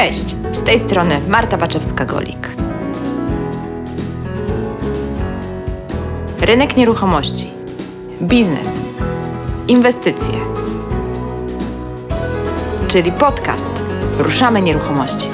Cześć, z tej strony Marta Baczewska-Golik. Rynek nieruchomości, biznes, inwestycje, czyli podcast Ruszamy Nieruchomości.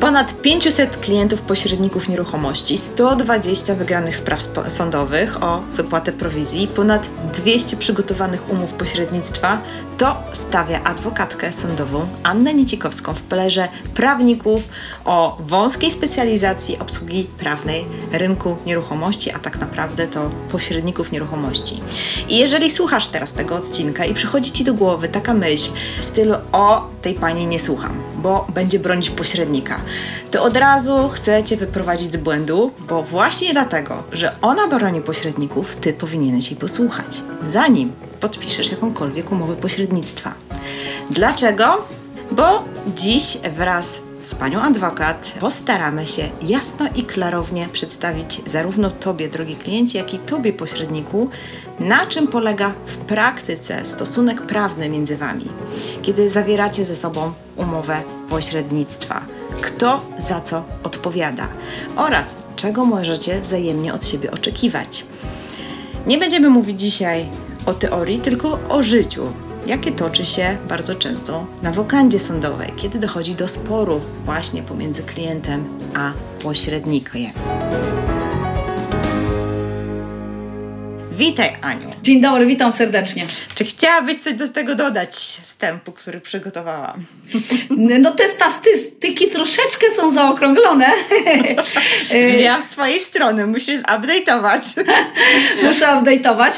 Ponad 500 klientów pośredników nieruchomości, 120 wygranych spraw sądowych o wypłatę prowizji, ponad 200 przygotowanych umów pośrednictwa to stawia adwokatkę sądową Annę Nicikowską w pelerze prawników o wąskiej specjalizacji obsługi prawnej rynku nieruchomości, a tak naprawdę to pośredników nieruchomości. I jeżeli słuchasz teraz tego odcinka i przychodzi Ci do głowy taka myśl w stylu o tej pani nie słucham, bo będzie bronić pośrednika, to od razu chcę Cię wyprowadzić z błędu, bo właśnie dlatego, że ona broni pośredników, Ty powinieneś jej posłuchać, zanim podpiszesz jakąkolwiek umowę pośrednictwa. Dlaczego? Bo dziś wraz z panią adwokat postaramy się jasno i klarownie przedstawić zarówno Tobie, drogi klienci, jak i Tobie, pośredniku, na czym polega w praktyce stosunek prawny między Wami, kiedy zawieracie ze sobą umowę pośrednictwa. Kto za co odpowiada oraz czego możecie wzajemnie od siebie oczekiwać. Nie będziemy mówić dzisiaj o teorii, tylko o życiu, jakie toczy się bardzo często na wokandzie sądowej, kiedy dochodzi do sporu właśnie pomiędzy klientem a pośrednikiem. Witaj, Aniu. Dzień dobry, witam serdecznie. Czy chciałabyś coś do tego dodać wstępu, który przygotowałam? No te statystyki troszeczkę są zaokrąglone. Wzięłam z Twojej strony, musisz update'ować. Muszę update'ować.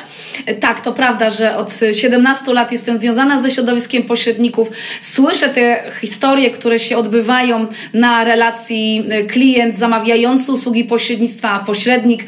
Tak, to prawda, że od 17 lat jestem związana ze środowiskiem pośredników. Słyszę te historie, które się odbywają na relacji klient zamawiający usługi pośrednictwa, a pośrednik.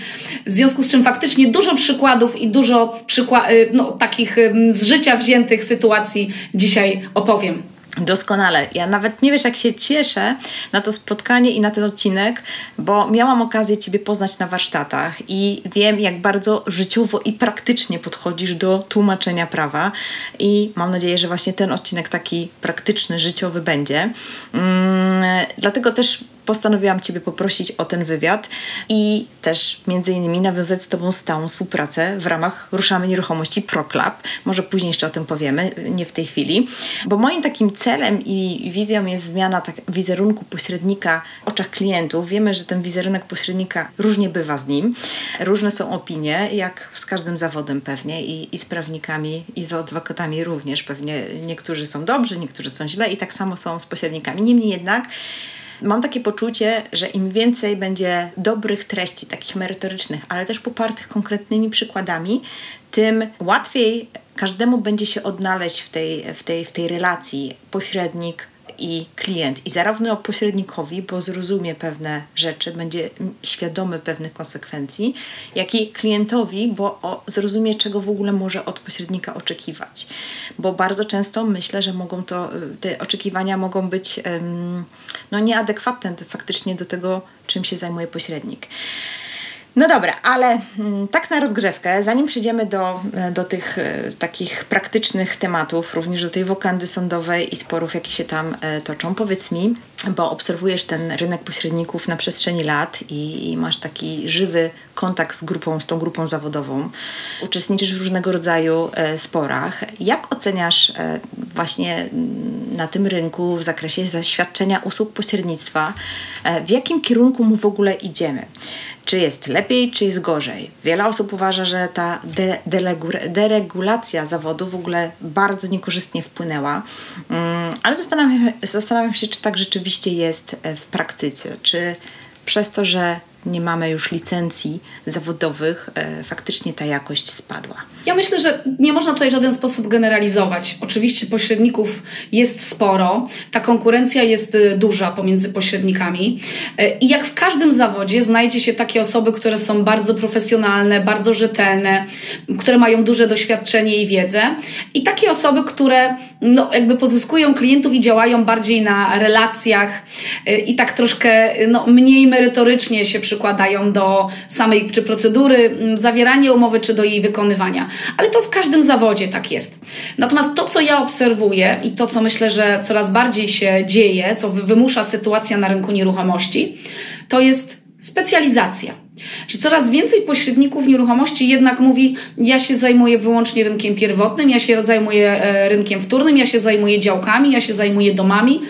W związku z czym faktycznie dużo przykładów i dużo przykła- no, takich z życia wziętych sytuacji dzisiaj opowiem. Doskonale. Ja nawet nie wiesz, jak się cieszę na to spotkanie i na ten odcinek, bo miałam okazję Ciebie poznać na warsztatach i wiem, jak bardzo życiowo i praktycznie podchodzisz do tłumaczenia prawa. I mam nadzieję, że właśnie ten odcinek taki praktyczny, życiowy będzie. Mm, dlatego też postanowiłam Ciebie poprosić o ten wywiad i też między innymi nawiązać z Tobą stałą współpracę w ramach Ruszamy Nieruchomości ProClub. Może później jeszcze o tym powiemy, nie w tej chwili. Bo moim takim celem i wizją jest zmiana tak, wizerunku pośrednika w oczach klientów. Wiemy, że ten wizerunek pośrednika różnie bywa z nim. Różne są opinie, jak z każdym zawodem pewnie i, i z prawnikami i z adwokatami również. Pewnie niektórzy są dobrzy, niektórzy są źle i tak samo są z pośrednikami. Niemniej jednak mam takie poczucie, że im więcej będzie dobrych treści, takich merytorycznych, ale też popartych konkretnymi przykładami, tym łatwiej każdemu będzie się odnaleźć w tej, w tej, w tej relacji pośrednik, i klient. I zarówno pośrednikowi, bo zrozumie pewne rzeczy, będzie świadomy pewnych konsekwencji, jak i klientowi, bo zrozumie, czego w ogóle może od pośrednika oczekiwać. Bo bardzo często myślę, że mogą to, te oczekiwania mogą być um, no, nieadekwatne faktycznie do tego, czym się zajmuje pośrednik. No dobra, ale mm, tak na rozgrzewkę, zanim przejdziemy do, e, do tych e, takich praktycznych tematów, również do tej wokandy sądowej i sporów, jakie się tam e, toczą, powiedz mi, bo obserwujesz ten rynek pośredników na przestrzeni lat i, i masz taki żywy kontakt z grupą, z tą grupą zawodową, uczestniczysz w różnego rodzaju sporach. Jak oceniasz właśnie mm, na tym rynku w zakresie zaświadczenia usług pośrednictwa, w jakim kierunku mu w ogóle idziemy? Czy jest lepiej, czy jest gorzej. Wiele osób uważa, że ta de deregulacja zawodu w ogóle bardzo niekorzystnie wpłynęła, mm, ale zastanawiam, zastanawiam się, czy tak rzeczywiście jest e, w praktyce. Czy przez to, że nie mamy już licencji zawodowych, e, faktycznie ta jakość spadła. Ja myślę, że nie można tutaj w żaden sposób generalizować. Oczywiście pośredników jest sporo, ta konkurencja jest e, duża pomiędzy pośrednikami e, i jak w każdym zawodzie znajdzie się takie osoby, które są bardzo profesjonalne, bardzo rzetelne, które mają duże doświadczenie i wiedzę i takie osoby, które no, jakby pozyskują klientów i działają bardziej na relacjach y, i tak troszkę no, mniej merytorycznie się przykładają do samej czy procedury mm, zawierania umowy, czy do jej wykonywania. Ale to w każdym zawodzie tak jest. Natomiast to, co ja obserwuję i to, co myślę, że coraz bardziej się dzieje, co wymusza sytuacja na rynku nieruchomości, to jest specjalizacja. Że coraz więcej pośredników nieruchomości jednak mówi, ja się zajmuję wyłącznie rynkiem pierwotnym, ja się zajmuję e, rynkiem wtórnym, ja się zajmuję działkami, ja się zajmuję domami.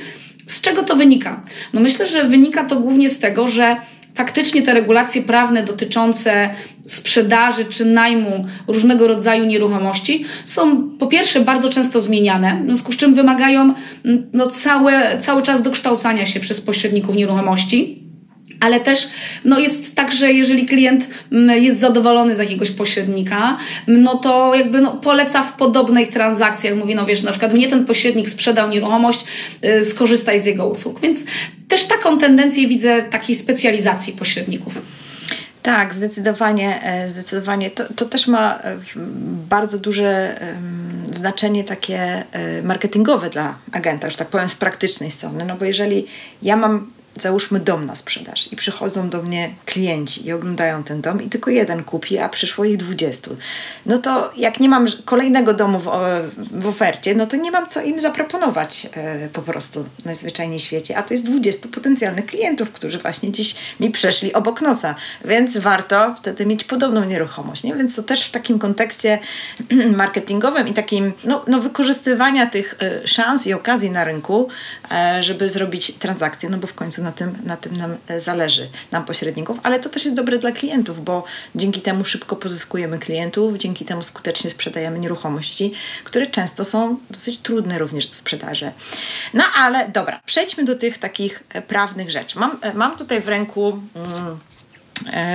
Z czego to wynika? No myślę, że wynika to głównie z tego, że faktycznie te regulacje prawne dotyczące sprzedaży czy najmu różnego rodzaju nieruchomości są po pierwsze bardzo często zmieniane, w związku z czym wymagają mm, no, całe, cały czas dokształcania się przez pośredników nieruchomości ale też no jest tak, że jeżeli klient mm, jest zadowolony z jakiegoś pośrednika, no to jakby no, poleca w podobnej transakcji, jak mówi, no wiesz, na przykład mnie ten pośrednik sprzedał nieruchomość, yy, skorzystaj z jego usług. Więc też taką tendencję widzę takiej specjalizacji pośredników. Tak, zdecydowanie, e, zdecydowanie. To, to też ma e, bardzo duże znaczenie takie e, marketingowe dla agenta, już tak powiem z praktycznej strony, no bo jeżeli ja mam załóżmy dom na sprzedaż i przychodzą do mnie klienci i oglądają ten dom i tylko jeden kupi, a przyszło ich 20. No to jak nie mam kolejnego domu w, w ofercie, no to nie mam co im zaproponować e, po prostu najzwyczajniej w świecie, a to jest 20 potencjalnych klientów, którzy właśnie dziś mi przeszli obok nosa, więc warto wtedy mieć podobną nieruchomość, nie? Więc to też w takim kontekście marketingowym i takim no, no wykorzystywania tych e, szans i okazji na rynku, e, żeby zrobić transakcję, no bo w końcu na tym, na tym nam e, zależy, nam pośredników, ale to też jest dobre dla klientów, bo dzięki temu szybko pozyskujemy klientów, dzięki temu skutecznie sprzedajemy nieruchomości, które często są dosyć trudne również do sprzedaży. No ale dobra, przejdźmy do tych takich e, prawnych rzeczy. Mam, e, mam tutaj w ręku. Mm,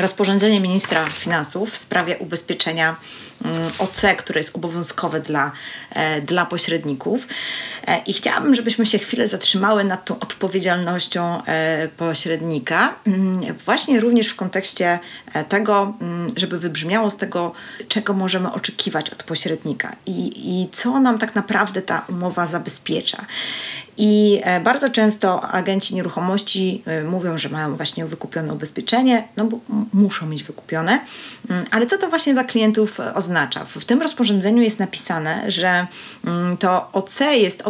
rozporządzenie ministra finansów w sprawie ubezpieczenia OC, które jest obowiązkowe dla, e, dla pośredników. E, I chciałabym, żebyśmy się chwilę zatrzymały nad tą odpowiedzialnością pośrednika, mm, właśnie również w kontekście tego, mm, żeby wybrzmiało z tego, czego możemy oczekiwać od pośrednika i, i co nam tak naprawdę ta umowa zabezpiecza. I e, bardzo często agenci nieruchomości e, mówią, że mają właśnie wykupione ubezpieczenie, no bo muszą mieć wykupione. Mm, ale co to właśnie dla klientów e, oznacza? W tym rozporządzeniu jest napisane, że mm, to OC jest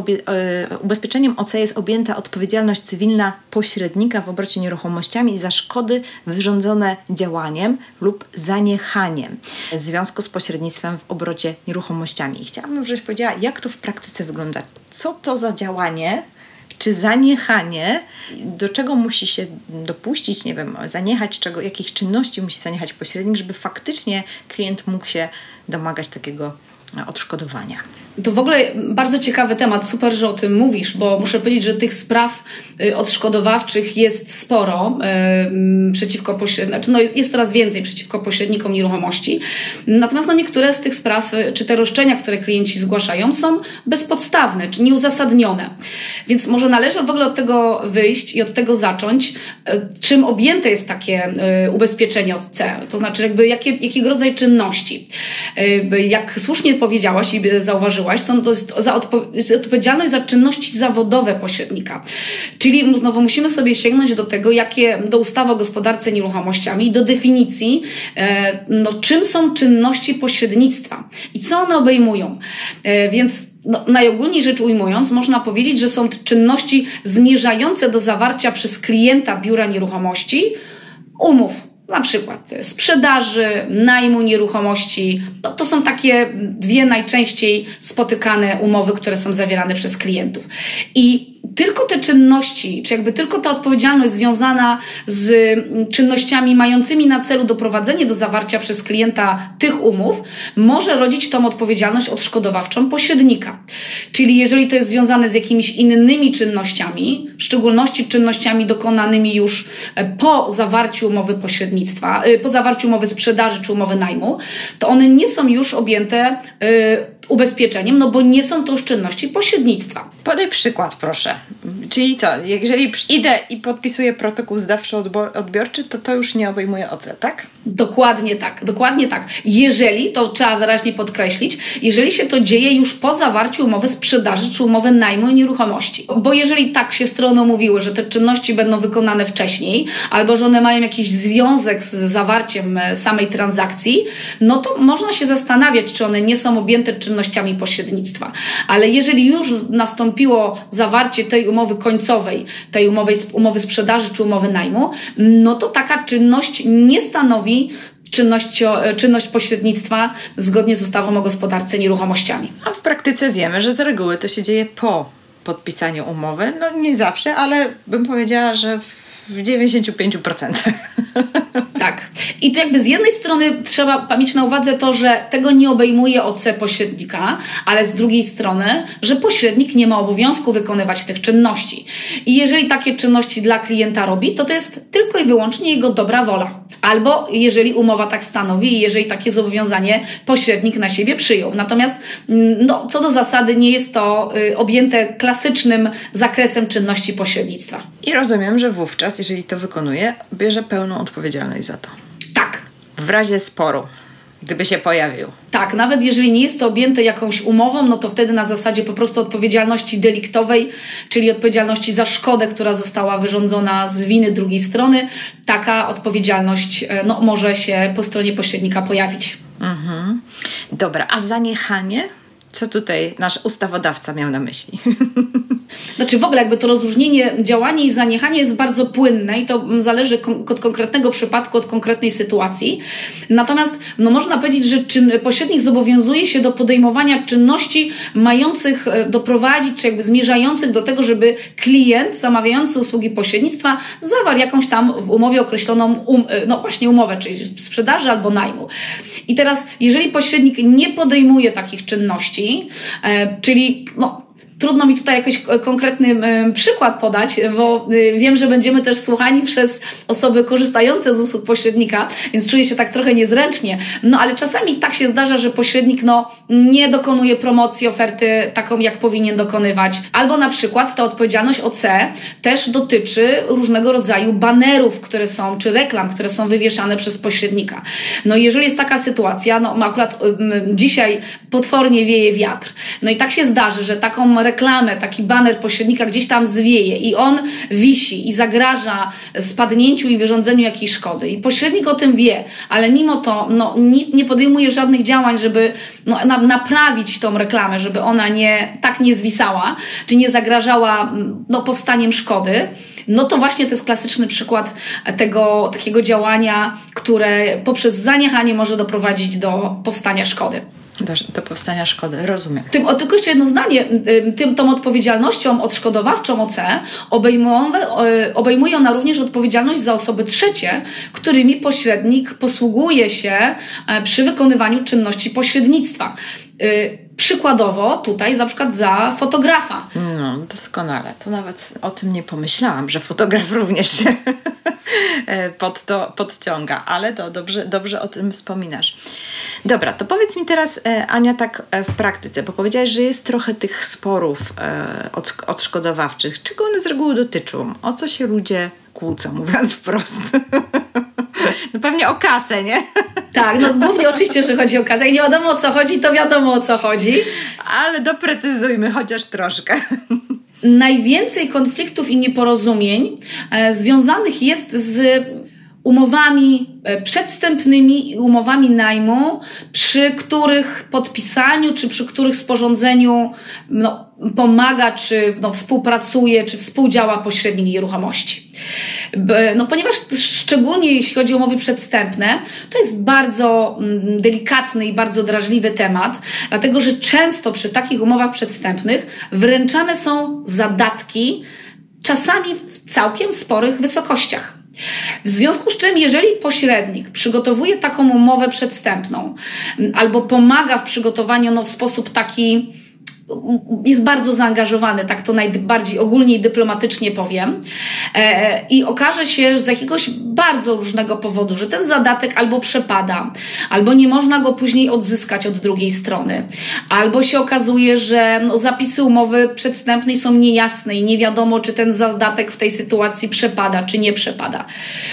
ubezpieczeniem OC jest objęta odpowiedzialność cywilna pośrednika w obrocie nieruchomościami za szkody wyrządzone działaniem lub zaniechaniem w związku z pośrednictwem w obrocie nieruchomościami. I chciałabym, żebyś powiedziała, jak to w praktyce wygląda co to za działanie, czy zaniechanie, do czego musi się dopuścić, nie wiem, zaniechać czego, jakich czynności musi zaniechać pośrednik, żeby faktycznie klient mógł się domagać takiego odszkodowania. To w ogóle bardzo ciekawy temat, super, że o tym mówisz, bo muszę powiedzieć, że tych spraw y, odszkodowawczych jest sporo yy, przeciwko pośrednikom, znaczy no jest, jest coraz więcej przeciwko pośrednikom nieruchomości. Natomiast no niektóre z tych spraw, y, czy te roszczenia, które klienci zgłaszają, są bezpodstawne, czy nieuzasadnione. Więc może należy w ogóle od tego wyjść i od tego zacząć, yy, czym objęte jest takie yy, ubezpieczenie od C, to znaczy jakby jakie, jakiego rodzaju czynności. Jak słusznie powiedziałaś i zauważyłaś, są to jest za odpo odpowiedzialność za czynności zawodowe pośrednika. Czyli znowu musimy sobie sięgnąć do tego, jakie do ustawy o gospodarce nieruchomościami, do definicji, e, no, czym są czynności pośrednictwa i co one obejmują. E, więc no, najogólniej rzecz ujmując, można powiedzieć, że są czynności zmierzające do zawarcia przez klienta biura nieruchomości umów na przykład sprzedaży, najmu nieruchomości. No, to są takie dwie najczęściej spotykane umowy, które są zawierane przez klientów. I tylko te czynności, czy jakby tylko ta odpowiedzialność związana z czynnościami mającymi na celu doprowadzenie do zawarcia przez klienta tych umów, może rodzić tą odpowiedzialność odszkodowawczą pośrednika. Czyli jeżeli to jest związane z jakimiś innymi czynnościami, w szczególności czynnościami dokonanymi już e, po zawarciu umowy pośrednictwa, e, po zawarciu umowy sprzedaży czy umowy najmu, to one nie są już objęte e, ubezpieczeniem, no bo nie są to czynności pośrednictwa. Podaj przykład, proszę. Czyli co, jeżeli idę i podpisuję protokół zdawczo-odbiorczy, to to już nie obejmuje OC, tak? Dokładnie tak, dokładnie tak. Jeżeli, to trzeba wyraźnie podkreślić, jeżeli się to dzieje już po zawarciu umowy sprzedaży czy umowy najmu nieruchomości. Bo jeżeli tak się strony umówiły, że te czynności będą wykonane wcześniej, albo że one mają jakiś związek z zawarciem e, samej transakcji, no to można się zastanawiać, czy one nie są objęte czynnościami pośrednictwa. Ale jeżeli już nastąpiło zawarcie tej umowy końcowej, tej umowy, umowy sprzedaży czy umowy najmu, no to taka czynność nie stanowi czynność, czynność pośrednictwa zgodnie z ustawą o gospodarce nieruchomościami. A w praktyce wiemy, że z reguły to się dzieje po podpisaniu umowy. No nie zawsze, ale bym powiedziała, że w 95%. Tak. I to jakby z jednej strony trzeba mieć na uwadze to, że tego nie obejmuje OC pośrednika, ale z drugiej strony, że pośrednik nie ma obowiązku wykonywać tych czynności. I jeżeli takie czynności dla klienta robi, to to jest tylko i wyłącznie jego dobra wola. Albo jeżeli umowa tak stanowi i jeżeli takie zobowiązanie pośrednik na siebie przyjął. Natomiast mm, no, co do zasady nie jest to y, objęte klasycznym zakresem czynności pośrednictwa. I rozumiem, że wówczas, jeżeli to wykonuje, bierze pełną odpowiedzialność za to. Tak. W razie sporu gdyby się pojawił. Tak, nawet jeżeli nie jest to objęte jakąś umową, no to wtedy na zasadzie po prostu odpowiedzialności deliktowej, czyli odpowiedzialności za szkodę, która została wyrządzona z winy drugiej strony, taka odpowiedzialność e, no, może się po stronie pośrednika pojawić. Mhm. Dobra, a zaniechanie? Co tutaj nasz ustawodawca miał na myśli? Znaczy w ogóle jakby to rozróżnienie działanie i zaniechanie jest bardzo płynne i to zależy od konkretnego przypadku, od konkretnej sytuacji. Natomiast no można powiedzieć, że czyn, pośrednik zobowiązuje się do podejmowania czynności mających e, doprowadzić, czy jakby zmierzających do tego, żeby klient zamawiający usługi pośrednictwa zawarł jakąś tam w umowie określoną, um, e, no właśnie umowę, czyli sprzedaży albo najmu. I teraz, jeżeli pośrednik nie podejmuje takich czynności, e, czyli no, Trudno mi tutaj jakiś konkretny przykład podać, bo y, wiem, że będziemy też słuchani przez osoby korzystające z usług pośrednika, więc czuję się tak trochę niezręcznie. No ale czasami tak się zdarza, że pośrednik no, nie dokonuje promocji oferty taką, jak powinien dokonywać. Albo na przykład ta odpowiedzialność OC też dotyczy różnego rodzaju banerów, które są, czy reklam, które są wywieszane przez pośrednika. No jeżeli jest taka sytuacja, no akurat dzisiaj potwornie wieje wiatr, no i tak się zdarzy, że taką reklamę, taki baner pośrednika gdzieś tam zwieje i on wisi i zagraża spadnięciu i wyrządzeniu jakiejś szkody. I pośrednik o tym wie, ale mimo to no, nie, podejmuje żadnych działań, żeby no, na, naprawić tą reklamę, żeby ona nie, tak nie zwisała, czy nie zagrażała no, powstaniem szkody no to właśnie to jest klasyczny przykład tego takiego działania, które poprzez zaniechanie może doprowadzić do powstania szkody. Do, do, powstania szkody, rozumiem. Tym, o, tylko jeszcze jedno zdanie. Tym, tą odpowiedzialnością odszkodowawczą OC obejmuje ona również odpowiedzialność za osoby trzecie, którymi pośrednik posługuje się e, przy wykonywaniu czynności pośrednictwa. Y, przykładowo tutaj na przykład za fotografa. No, doskonale. To nawet o tym nie pomyślałam, że fotograf również się pod to podciąga, ale to dobrze, dobrze o tym wspominasz. Dobra, to powiedz mi teraz, e, Ania, tak e, w praktyce, bo powiedziałaś, że jest trochę tych sporów e, odszkodowawczych. Czego one z reguły dotyczą? O co się ludzie kłócą, mówiąc wprost? No pewnie o kasę, nie? Tak, no głównie oczywiście, że chodzi o kasę. Jak nie wiadomo o co chodzi, to wiadomo o co chodzi. Ale doprecyzujmy chociaż troszkę. Najwięcej konfliktów i nieporozumień e, związanych jest z umowami e, przedstępnymi i umowami najmu, przy których podpisaniu czy przy których sporządzeniu no, pomaga, czy no, współpracuje, czy współdziała pośrednik nieruchomości. No, ponieważ szczególnie jeśli chodzi o umowy przedstępne, to jest bardzo mm, delikatny i bardzo drażliwy temat, dlatego że często przy takich umowach przedstępnych wręczane są zadatki, czasami w całkiem sporych wysokościach. W związku z czym, jeżeli pośrednik przygotowuje taką umowę przedstępną albo pomaga w przygotowaniu no, w sposób taki jest bardzo zaangażowany, tak to najbardziej ogólnie i dyplomatycznie powiem. E, I okaże się z jakiegoś bardzo różnego powodu, że ten zadatek albo przepada, albo nie można go później odzyskać od drugiej strony, albo się okazuje, że no, zapisy umowy przedstępnej są niejasne i nie wiadomo, czy ten zadatek w tej sytuacji przepada, czy nie przepada.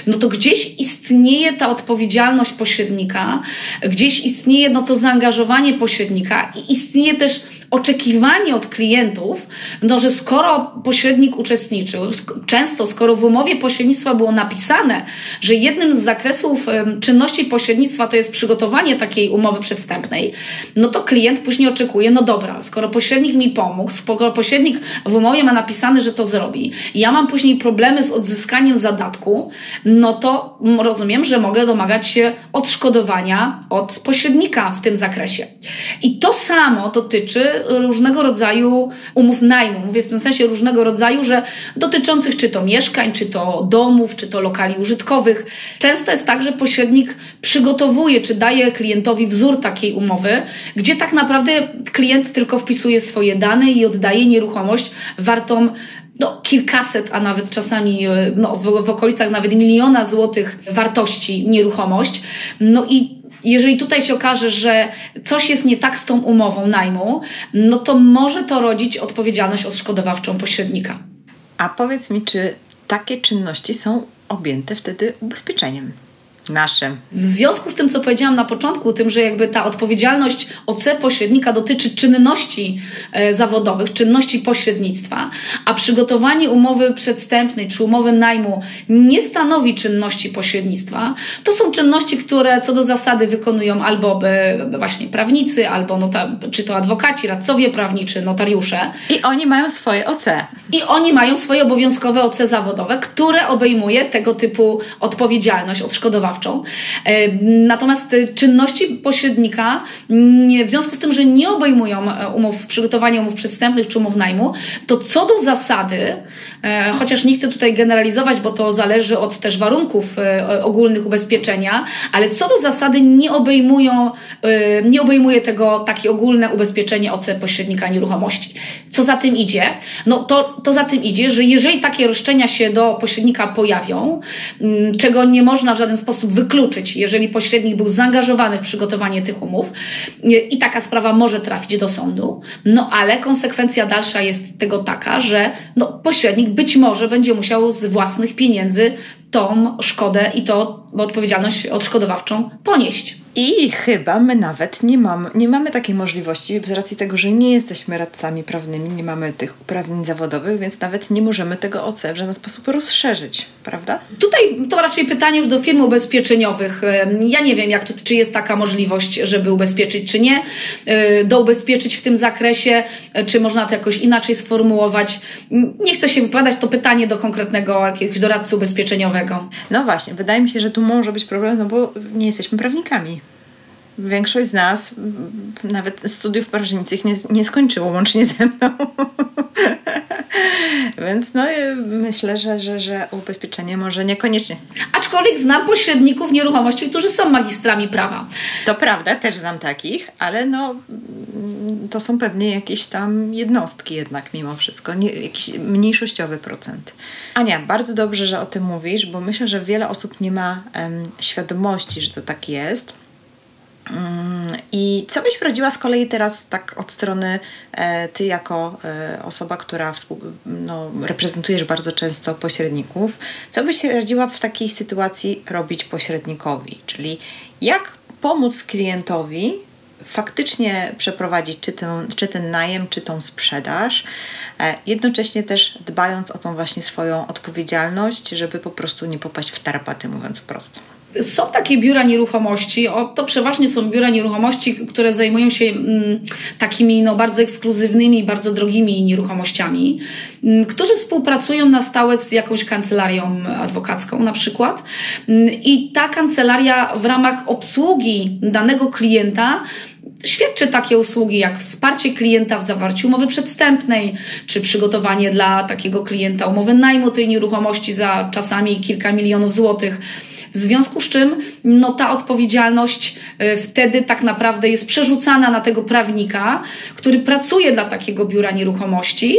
No to gdzieś istnieje ta odpowiedzialność pośrednika, gdzieś istnieje no to zaangażowanie pośrednika i istnieje też oczekiwanie od klientów, no, że skoro pośrednik uczestniczył, często skoro w umowie pośrednictwa było napisane, że jednym z zakresów czynności pośrednictwa to jest przygotowanie takiej umowy przedstępnej, no to klient później oczekuje, no dobra, skoro pośrednik mi pomógł, skoro pośrednik w umowie ma napisane, że to zrobi, ja mam później problemy z odzyskaniem zadatku, no to rozumiem, że mogę domagać się odszkodowania od pośrednika w tym zakresie. I to samo dotyczy różnego rodzaju umów najmu. Mówię w tym sensie różnego rodzaju, że dotyczących czy to mieszkań, czy to domów, czy to lokali użytkowych. Często jest tak, że pośrednik przygotowuje, czy daje klientowi wzór takiej umowy, gdzie tak naprawdę klient tylko wpisuje swoje dane i oddaje nieruchomość wartą no, kilkaset, a nawet czasami no, w, w okolicach nawet miliona złotych wartości nieruchomość. No i jeżeli tutaj się okaże, że coś jest nie tak z tą umową najmu, no to może to rodzić odpowiedzialność odszkodowawczą pośrednika. A powiedz mi, czy takie czynności są objęte wtedy ubezpieczeniem? Nasze. W związku z tym, co powiedziałam na początku, tym, że jakby ta odpowiedzialność OC pośrednika dotyczy czynności e, zawodowych, czynności pośrednictwa, a przygotowanie umowy przedstępnej czy umowy najmu nie stanowi czynności pośrednictwa, to są czynności, które co do zasady wykonują albo właśnie prawnicy, albo nota, czy to adwokaci, radcowie prawni, czy notariusze. I oni mają swoje OC. I oni mają swoje obowiązkowe OC zawodowe, które obejmuje tego typu odpowiedzialność odszkodowawczą E, natomiast czynności pośrednika, w związku z tym, że nie obejmują e, umów, przygotowania umów przedstępnych czy umów najmu, to co do zasady, e, chociaż nie chcę tutaj generalizować, bo to zależy od też warunków ogólnych ubezpieczenia, ale co do zasady nie obejmują, nie obejmuje tego takie ogólne ubezpieczenie OC pośrednika nieruchomości. Co za tym idzie? No to, to za tym idzie, że jeżeli takie roszczenia się do pośrednika pojawią, czego nie można w żaden sposób sposób wykluczyć, jeżeli pośrednik był zaangażowany w przygotowanie tych umów i taka sprawa może trafić do sądu, no ale konsekwencja dalsza jest tego taka, że no, pośrednik być może będzie musiał z własnych pieniędzy tą szkodę i to odpowiedzialność odszkodowawczą ponieść. I chyba my nawet nie, mam, nie mamy takiej możliwości z racji tego, że nie jesteśmy radcami prawnymi, nie mamy tych uprawnień zawodowych, więc nawet nie możemy tego OC w żaden sposób rozszerzyć, prawda? Tutaj to raczej pytanie już do firm ubezpieczeniowych. Ja nie wiem, jak to, czy jest taka możliwość, żeby ubezpieczyć, czy nie. E, do ubezpieczyć w tym zakresie, e, czy można to jakoś inaczej sformułować. Nie chcę się wypowiadać, to pytanie do konkretnego jakiegoś doradcy ubezpieczeniowego. No właśnie, wydaje mi się, że tu może być problem, no bo nie jesteśmy prawnikami. Większość z nas nawet studiów prażniczych nie, nie skończyło, łącznie ze mną. Więc no, myślę, że, że, że ubezpieczenie może niekoniecznie. Aczkolwiek znam pośredników nieruchomości, którzy są magistrami prawa. To prawda, też znam takich, ale no, to są pewnie jakieś tam jednostki jednak mimo wszystko, nie, jakiś mniejszościowy procent. Ania, bardzo dobrze, że o tym mówisz, bo myślę, że wiele osób nie ma um, świadomości, że to tak jest i co byś radziła z kolei teraz tak od strony e, ty jako e, osoba, która współ, no, reprezentujesz bardzo często pośredników, co byś radziła w takiej sytuacji robić pośrednikowi? Czyli jak pomóc klientowi faktycznie przeprowadzić czy ten, czy ten najem, czy tą sprzedaż, e, jednocześnie też dbając o tą właśnie swoją odpowiedzialność, żeby po prostu nie popaść w tarapaty, mówiąc wprost. Są takie biura nieruchomości, o, to przeważnie są biura nieruchomości, które zajmują się mm, takimi no, bardzo ekskluzywnymi, bardzo drogimi nieruchomościami, mm, którzy współpracują na stałe z jakąś kancelarią adwokacką na przykład. Mm, I ta kancelaria w ramach obsługi danego klienta świadczy takie usługi jak wsparcie klienta w zawarciu umowy przedstępnej, czy przygotowanie dla takiego klienta umowy najmu tej nieruchomości za czasami kilka milionów złotych W związku z czym no, ta odpowiedzialność e, wtedy tak naprawdę jest przerzucana na tego prawnika, który pracuje dla takiego biura nieruchomości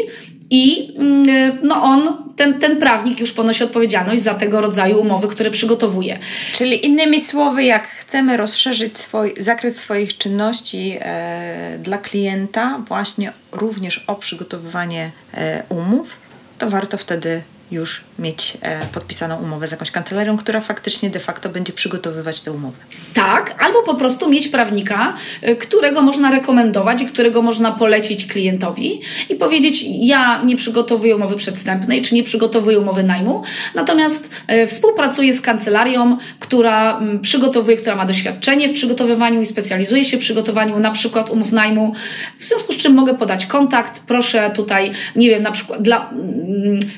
i mm, e, no on, ten, ten prawnik już ponosi odpowiedzialność za tego rodzaju umowy, które przygotowuje. Czyli innymi słowy, jak chcemy rozszerzyć swój, zakres swoich czynności e, dla klienta, właśnie również o przygotowywanie e, umów, to warto wtedy już mieć e, podpisaną umowę z jakąś kancelarią, która faktycznie de facto będzie przygotowywać te umowy. Tak, albo po prostu mieć prawnika, e, którego można rekomendować i którego można polecić klientowi i powiedzieć: Ja nie przygotowuję umowy przedstępnej, czy nie przygotowuję umowy najmu, natomiast e, współpracuję z kancelarią, która przygotowuje, która ma doświadczenie w przygotowywaniu i specjalizuje się w przygotowaniu na przykład umów najmu, w związku z czym mogę podać kontakt. Proszę tutaj, nie wiem, na przykład dla,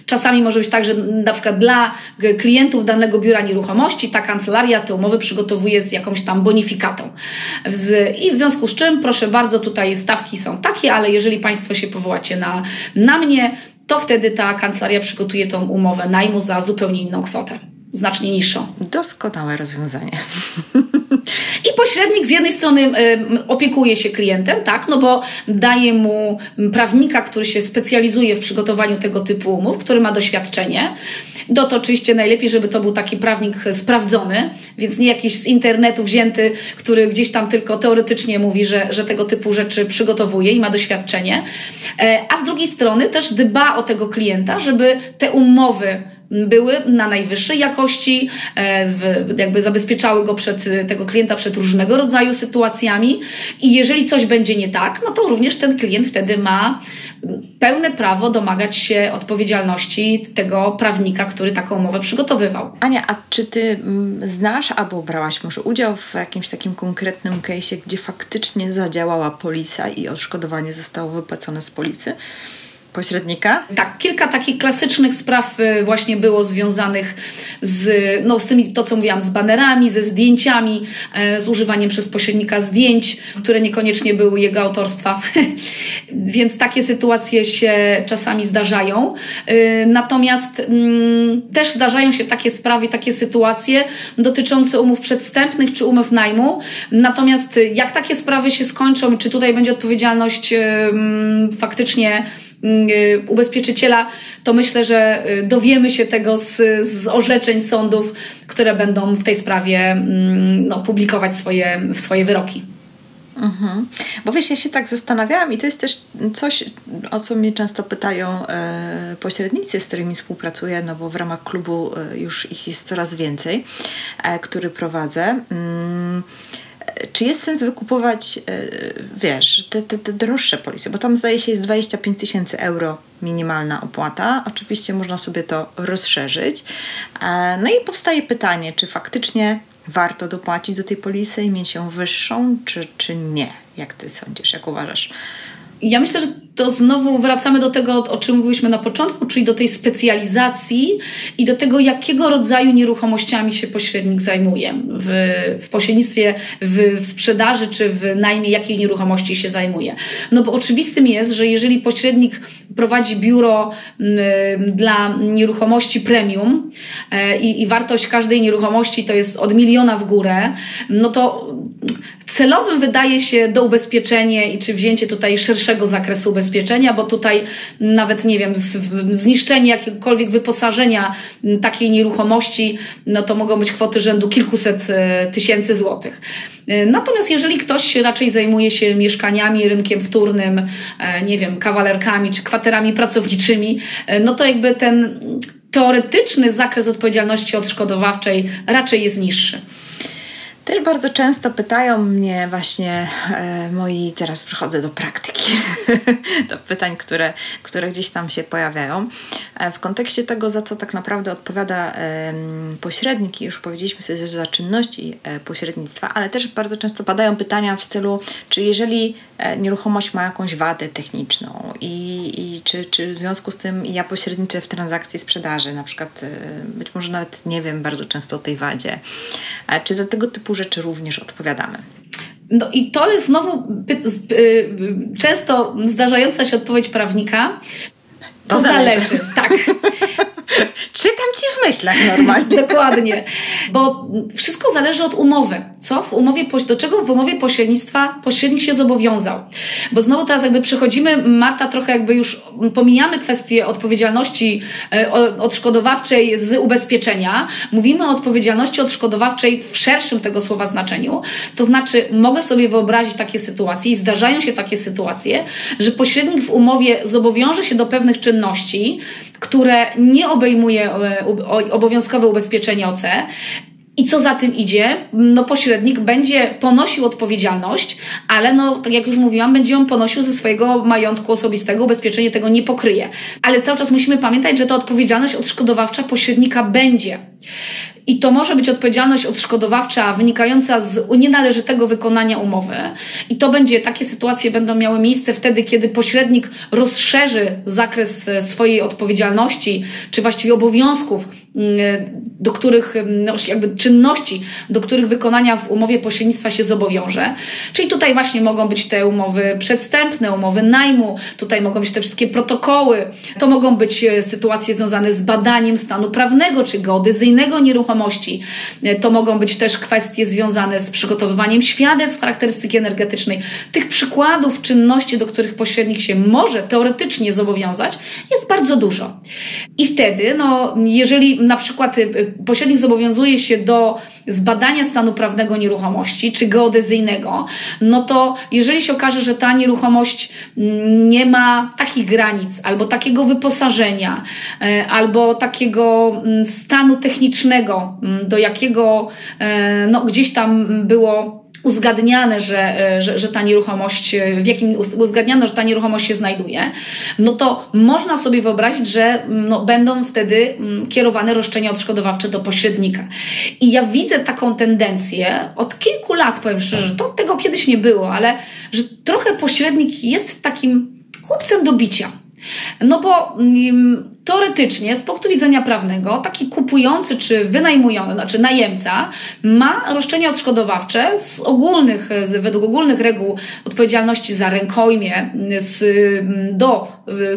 czasami może być tak, że na przykład dla klientów danego biura nieruchomości ta kancelaria te umowy przygotowuje z jakąś tam bonifikatą. I w związku z czym, proszę bardzo, tutaj stawki są takie, ale jeżeli Państwo się powołacie na, na mnie, to wtedy ta kancelaria przygotuje tą umowę najmu za zupełnie inną kwotę znacznie niższą. Doskonałe rozwiązanie. I pośrednik z jednej strony opiekuje się klientem, tak, no bo daje mu prawnika, który się specjalizuje w przygotowaniu tego typu umów, który ma doświadczenie. Do to oczywiście najlepiej, żeby to był taki prawnik sprawdzony, więc nie jakiś z internetu wzięty, który gdzieś tam tylko teoretycznie mówi, że, że tego typu rzeczy przygotowuje i ma doświadczenie. E, a z drugiej strony też dba o tego klienta, żeby te umowy były na najwyższej jakości, e, jakby zabezpieczały go przed e, tego klienta przed różnego rodzaju sytuacjami i jeżeli coś będzie nie tak, no to również ten klient wtedy ma pełne prawo domagać się odpowiedzialności tego prawnika, który taką umowę przygotowywał. Ania, a czy ty znasz albo brałaś może udział w jakimś takim konkretnym case'ie, gdzie faktycznie zadziałała polisa i odszkodowanie zostało wypłacone z policji? Pośrednika? Tak, kilka takich klasycznych spraw y, właśnie było związanych z, no, z tymi, to co mówiłam, z banerami, ze zdjęciami, e, z używaniem przez pośrednika zdjęć, które niekoniecznie były jego autorstwa. Więc takie sytuacje się czasami zdarzają. E, natomiast mm, też zdarzają się takie sprawy, takie sytuacje dotyczące umów przedstępnych czy umów najmu. Natomiast jak takie sprawy się skończą, czy tutaj będzie odpowiedzialność faktycznie Mm, y, ubezpieczyciela, to myślę, że y, dowiemy się tego z, z orzeczeń sądów, które będą w tej sprawie mm, no, publikować swoje, swoje wyroki. Mhm. Bo wiesz, ja się tak zastanawiałam i to jest też coś, o co mnie często pytają e, pośrednicy, z którymi współpracuję, no bo w ramach klubu e, już ich jest coraz więcej, e, który prowadzę. Mm, czy jest sens wykupować, e, wiesz, te, te, te droższe polisy, bo tam zdaje się jest 25 tysięcy euro minimalna opłata. Oczywiście można sobie to rozszerzyć. E, no i powstaje pytanie, czy faktycznie warto dopłacić do tej polisy i mieć ją wyższą, czy, czy nie? Jak ty sądzisz, jak uważasz? Ja myślę, że to znowu wracamy do tego, o czym mówiliśmy na początku, czyli do tej specjalizacji i do tego, jakiego rodzaju nieruchomościami się pośrednik zajmuje. W, w pośrednictwie, w, w sprzedaży czy w najmie jakiej nieruchomości się zajmuje. No bo oczywistym jest, że jeżeli pośrednik prowadzi biuro dla nieruchomości premium i, i wartość każdej nieruchomości to jest od miliona w górę, no to celowym wydaje się do ubezpieczenie i czy wzięcie tutaj szerszego zakresu ubezpieczenia, bo tutaj nawet nie wiem, zniszczenie jakiegokolwiek wyposażenia takiej nieruchomości, no to mogą być kwoty rzędu kilkuset e, tysięcy złotych. E, natomiast jeżeli ktoś raczej zajmuje się mieszkaniami, rynkiem wtórnym, e, nie wiem, kawalerkami czy kwaterami pracowniczymi, no to jakby ten teoretyczny zakres odpowiedzialności odszkodowawczej raczej jest niższy. Też bardzo często pytają mnie właśnie e, moi, teraz przechodzę do praktyki, do pytań, które, które gdzieś tam się pojawiają. E, w kontekście tego, za co tak naprawdę odpowiada e, pośrednik, już powiedzieliśmy sobie że za czynności e, pośrednictwa, ale też bardzo często padają pytania w stylu, czy jeżeli e, nieruchomość ma jakąś wadę techniczną i, i czy, czy w związku z tym ja pośredniczę w transakcji sprzedaży, na przykład e, być może nawet nie wiem bardzo często o tej wadzie, czy za tego typu rzeczy również odpowiadamy. No i to jest znowu y, często zdarzająca się odpowiedź prawnika. To, to zależy. zależy. Tak. Czytam ci w myślach normalnie. Dokładnie. Bo wszystko zależy od umowy. Co w umowie, do czego w umowie pośrednictwa pośrednik się zobowiązał. Bo znowu teraz jakby przechodzimy, Marta, trochę jakby już pomijamy kwestię odpowiedzialności e, odszkodowawczej z ubezpieczenia. Mówimy o odpowiedzialności odszkodowawczej w szerszym tego słowa znaczeniu. To znaczy, mogę sobie wyobrazić takie sytuacje i zdarzają się takie sytuacje, że pośrednik w umowie zobowiąże się do pewnych czynności, które nie obejmuje e, obowiązkowe ubezpieczenie OC, i co za tym idzie, no pośrednik będzie ponosił odpowiedzialność, ale no, tak jak już mówiłam, będzie ją ponosił ze swojego majątku osobistego, ubezpieczenie tego nie pokryje. Ale cały czas musimy pamiętać, że ta odpowiedzialność odszkodowawcza pośrednika będzie. I to może być odpowiedzialność odszkodowawcza wynikająca z nienależytego wykonania umowy. I to będzie, takie sytuacje będą miały miejsce wtedy, kiedy pośrednik rozszerzy zakres e, swojej odpowiedzialności, czy właściwie obowiązków do których, mm, no, jakby czynności, do których wykonania w umowie pośrednictwa się zobowiąże. Czyli tutaj właśnie mogą być te umowy przedstępne, umowy najmu, tutaj mogą być te wszystkie protokoły, to mogą być e, sytuacje związane z badaniem stanu prawnego czy geodezyjnego nieruchomości, e, to mogą być też kwestie związane z przygotowywaniem świadectw charakterystyki energetycznej. Tych przykładów czynności, do których pośrednik się może teoretycznie zobowiązać, jest bardzo dużo. I wtedy, no, jeżeli na przykład y, pośrednik zobowiązuje się do zbadania stanu prawnego nieruchomości czy geodezyjnego, no to jeżeli się okaże, że ta nieruchomość mm, nie ma takich granic, albo takiego wyposażenia, e, albo takiego mm, stanu technicznego, mm, do jakiego e, no, gdzieś tam było uzgadniane, że, e, że, że ta nieruchomość, e, w jakim uzgadniano, że ta nieruchomość się znajduje, no to można sobie wyobrazić, że mm, no, będą wtedy mm, kierowane roszczenia odszkodowawcze do pośrednika. I ja widzę taką tendencję od kilku lat, powiem szczerze, to tego kiedyś nie było, ale że trochę pośrednik jest takim chłopcem do bicia. No bo mm, teoretycznie, z punktu widzenia prawnego, taki kupujący czy wynajmujący, znaczy najemca, ma roszczenia odszkodowawcze z ogólnych, z, według ogólnych reguł odpowiedzialności za rękojmie z, do,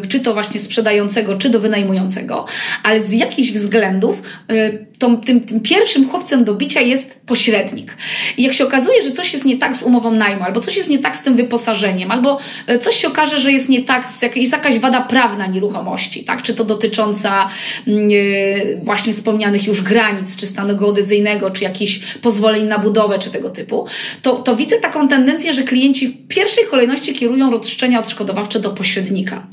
czy to właśnie sprzedającego, czy do wynajmującego, ale z jakichś względów y, tym, tym pierwszym chłopcem do bicia jest pośrednik. I jak się okazuje, że coś jest nie tak z umową najmu, albo coś jest nie tak z tym wyposażeniem, albo y, coś się okaże, że jest nie tak, z jakiejś, jakaś wada prawna nieruchomości, tak? czy to do dotycząca mm, e, właśnie wspomnianych już granic, czy stanu geodezyjnego, czy jakichś pozwoleń na budowę, czy tego typu, to, to widzę taką tendencję, że klienci w pierwszej kolejności kierują roszczenia odszkodowawcze do pośrednika.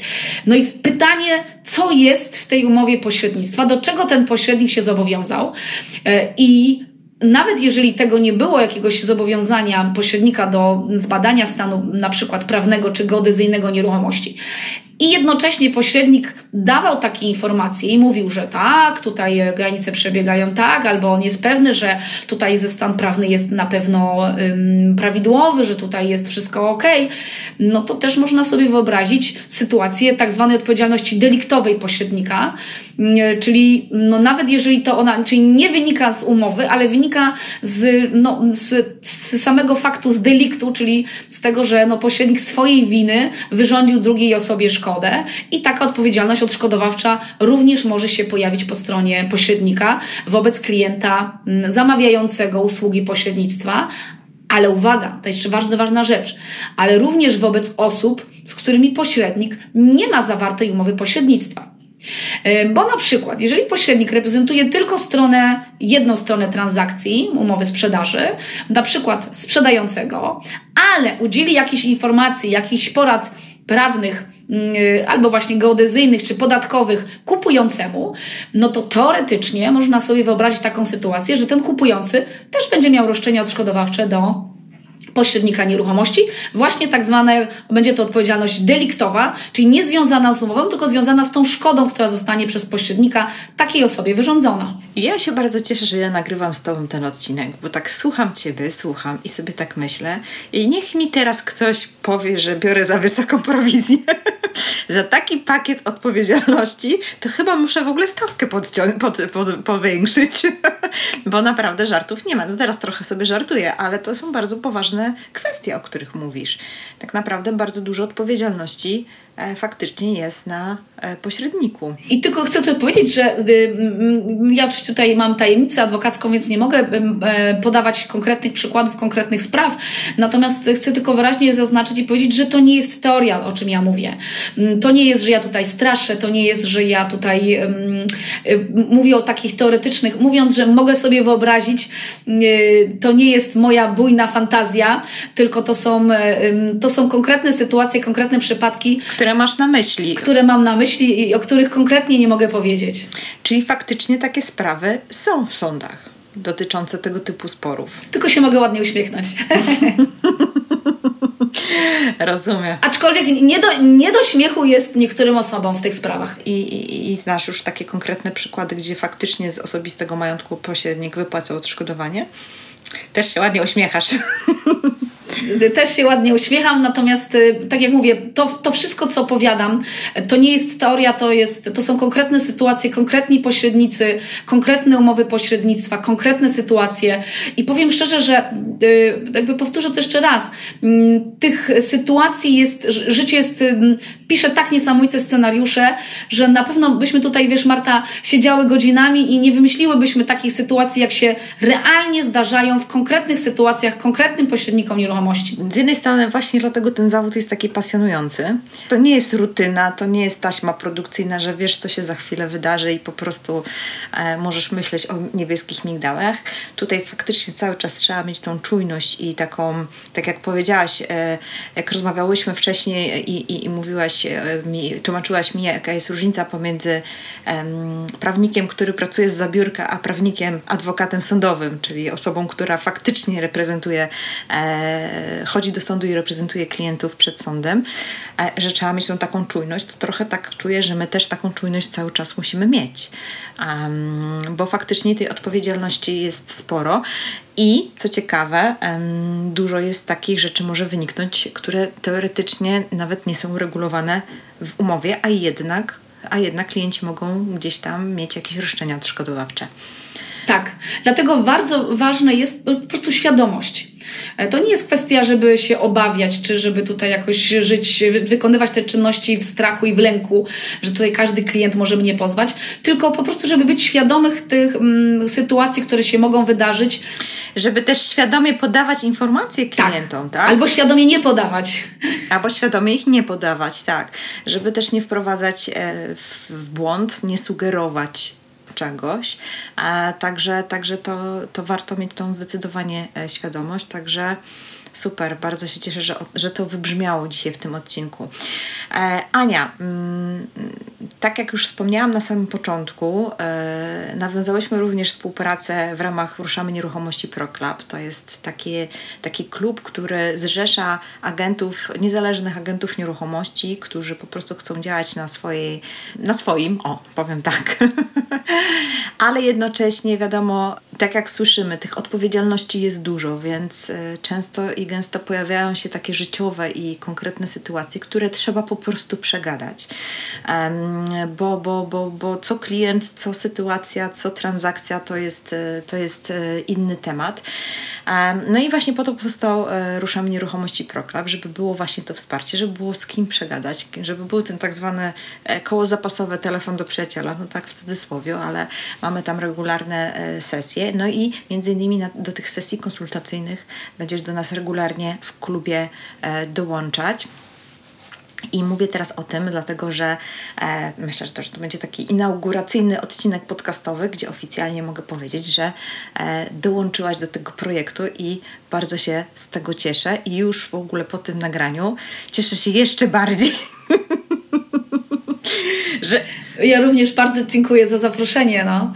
No i pytanie, co jest w tej umowie pośrednictwa, do czego ten pośrednik się zobowiązał e, i nawet jeżeli tego nie było, jakiegoś zobowiązania pośrednika do zbadania stanu na przykład prawnego czy geodezyjnego nieruchomości, i jednocześnie pośrednik dawał takie informacje i mówił, że tak, tutaj granice przebiegają tak, albo on jest pewny, że tutaj ze stan prawny jest na pewno ym, prawidłowy, że tutaj jest wszystko ok, no to też można sobie wyobrazić sytuację tak zwanej odpowiedzialności deliktowej pośrednika, yy, czyli no nawet jeżeli to ona, czyli nie wynika z umowy, ale wynika z, no, z, z samego faktu, z deliktu, czyli z tego, że no, pośrednik swojej winy wyrządził drugiej osobie szkodę szkodę i taka odpowiedzialność odszkodowawcza również może się pojawić po stronie pośrednika wobec klienta mm, zamawiającego usługi pośrednictwa, ale uwaga, to jeszcze bardzo ważna rzecz, ale również wobec osób, z którymi pośrednik nie ma zawartej umowy pośrednictwa. E, bo na przykład, jeżeli pośrednik reprezentuje tylko stronę, jedną stronę transakcji, umowy sprzedaży, na przykład sprzedającego, ale udzieli jakiejś informacji, jakichś porad prawnych Mm, albo właśnie geodezyjnych czy podatkowych kupującemu, no to teoretycznie można sobie wyobrazić taką sytuację, że ten kupujący też będzie miał roszczenia odszkodowawcze do pośrednika nieruchomości, właśnie tak zwane, będzie to odpowiedzialność deliktowa, czyli nie związana z umową, tylko związana z tą szkodą, która zostanie przez pośrednika takiej osobie wyrządzona. Ja się bardzo cieszę, że ja nagrywam z Tobą ten odcinek, bo tak słucham Ciebie, słucham i sobie tak myślę i niech mi teraz ktoś powie, że biorę za wysoką prowizję. za taki pakiet odpowiedzialności, to chyba muszę w ogóle stawkę podcią- pod, pod, powiększyć, bo naprawdę żartów nie ma. No teraz trochę sobie żartuję, ale to są bardzo poważne kwestie, o których mówisz. Tak naprawdę bardzo dużo odpowiedzialności faktycznie jest na e, pośredniku. I tylko chcę tutaj powiedzieć, że y, ja oczywiście tutaj mam tajemnicę adwokacką, więc nie mogę e, podawać konkretnych przykładów, konkretnych spraw, natomiast chcę tylko wyraźnie zaznaczyć i powiedzieć, że to nie jest teoria, o czym ja mówię. Mm, to nie jest, że ja tutaj straszę, to nie jest, że ja tutaj y, mówię o takich teoretycznych, mówiąc, że mogę sobie wyobrazić, y, to nie jest moja bujna fantazja, tylko to są, to są konkretne sytuacje, konkretne przypadki, które które masz na myśli. Które mam na myśli i o których konkretnie nie mogę powiedzieć. Czyli faktycznie takie sprawy są w sądach dotyczące tego typu sporów. Tylko się mogę ładnie uśmiechnąć. Rozumiem. Aczkolwiek nie do, nie do śmiechu jest niektórym osobom w tych sprawach. I, i, I znasz już takie konkretne przykłady, gdzie faktycznie z osobistego majątku pośrednik wypłacał odszkodowanie? Też się ładnie uśmiechasz. też się ładnie uśmiecham, natomiast y, tak jak mówię, to, to wszystko, co opowiadam, to nie jest teoria, to, jest, to są konkretne sytuacje, konkretni pośrednicy, konkretne umowy pośrednictwa, konkretne sytuacje. I powiem szczerze, że y, jakby powtórzę to jeszcze raz, mm, tych sytuacji jest, życie jest, pisze tak niesamowite scenariusze, że na pewno byśmy tutaj, wiesz Marta, siedziały godzinami i nie wymyśliłybyśmy takich sytuacji, jak się realnie zdarzają w konkretnych sytuacjach, konkretnym pośrednikom nieruchomości. Z jednej strony właśnie dlatego ten zawód jest taki pasjonujący. To nie jest rutyna, to nie jest taśma produkcyjna, że wiesz, co się za chwilę wydarzy i po prostu e, możesz myśleć o niebieskich migdałach. Tutaj faktycznie cały czas trzeba mieć tą czujność i taką, tak jak powiedziałaś, e, jak rozmawiałyśmy wcześniej i, i, i mówiłaś e, mi, tłumaczyłaś mi, jaka jest różnica pomiędzy prawnikiem, który pracuje z zabiórka, a prawnikiem, adwokatem sądowym, czyli osobą, która faktycznie reprezentuje e, chodzi do sądu i reprezentuje klientów przed sądem, że trzeba mieć tą taką czujność, to trochę tak czuję, że my też taką czujność cały czas musimy mieć, um, bo faktycznie tej odpowiedzialności jest sporo i co ciekawe, dużo jest takich rzeczy może wyniknąć, które teoretycznie nawet nie są uregulowane w umowie, a jednak, a jednak klienci mogą gdzieś tam mieć jakieś roszczenia odszkodowawcze. Tak, dlatego bardzo ważna jest po prostu świadomość. E, to nie jest kwestia, żeby się obawiać, czy żeby tutaj jakoś żyć, wykonywać te czynności w strachu i w lęku, że tutaj każdy klient może mnie pozwać, tylko po prostu, żeby być świadomych tych mm, sytuacji, które się mogą wydarzyć. Żeby też świadomie podawać informacje tak. klientom, tak? tak? Albo świadomie nie podawać. Albo świadomie ich nie podawać, tak. Żeby też nie wprowadzać e, w błąd, nie sugerować czegoś. Także, także to, to warto mieć tą zdecydowanie e, świadomość. Także Super, bardzo się cieszę, że, że to wybrzmiało dzisiaj w tym odcinku. E, Ania, mm, tak jak już wspomniałam na samym początku, e, nawiązałyśmy również współpracę w ramach Ruszamy Nieruchomości Pro Club. To jest taki, taki klub, który zrzesza agentów, niezależnych agentów nieruchomości, którzy po prostu chcą działać na, swojej, na swoim, o, powiem tak, ale jednocześnie wiadomo, tak jak słyszymy, tych odpowiedzialności jest dużo, więc e, często i gęsto pojawiają się takie życiowe i konkretne sytuacje, które trzeba po prostu przegadać. Bo, bo, bo, bo co klient, co sytuacja, co transakcja to jest, e, to jest e, inny temat. No i właśnie po to powstał e, Ruszamy Nieruchomości ProClub, żeby było właśnie to wsparcie, żeby było z kim przegadać, żeby był ten tak zwany koło zapasowe telefon do przyjaciela, no tak w cudzysłowie, ale mamy tam regularne sesje. No i między innymi na, do tych sesji konsultacyjnych będziesz do nas regularnie regularnie w klubie e, dołączać. I mówię teraz o tym, dlatego że e, myślę, że to będzie taki inauguracyjny odcinek podcastowy, gdzie oficjalnie mogę powiedzieć, że e, dołączyłaś do tego projektu i bardzo się z tego cieszę. I już w ogóle po tym nagraniu cieszę się jeszcze bardziej, że ja również bardzo dziękuję za zaproszenie. No.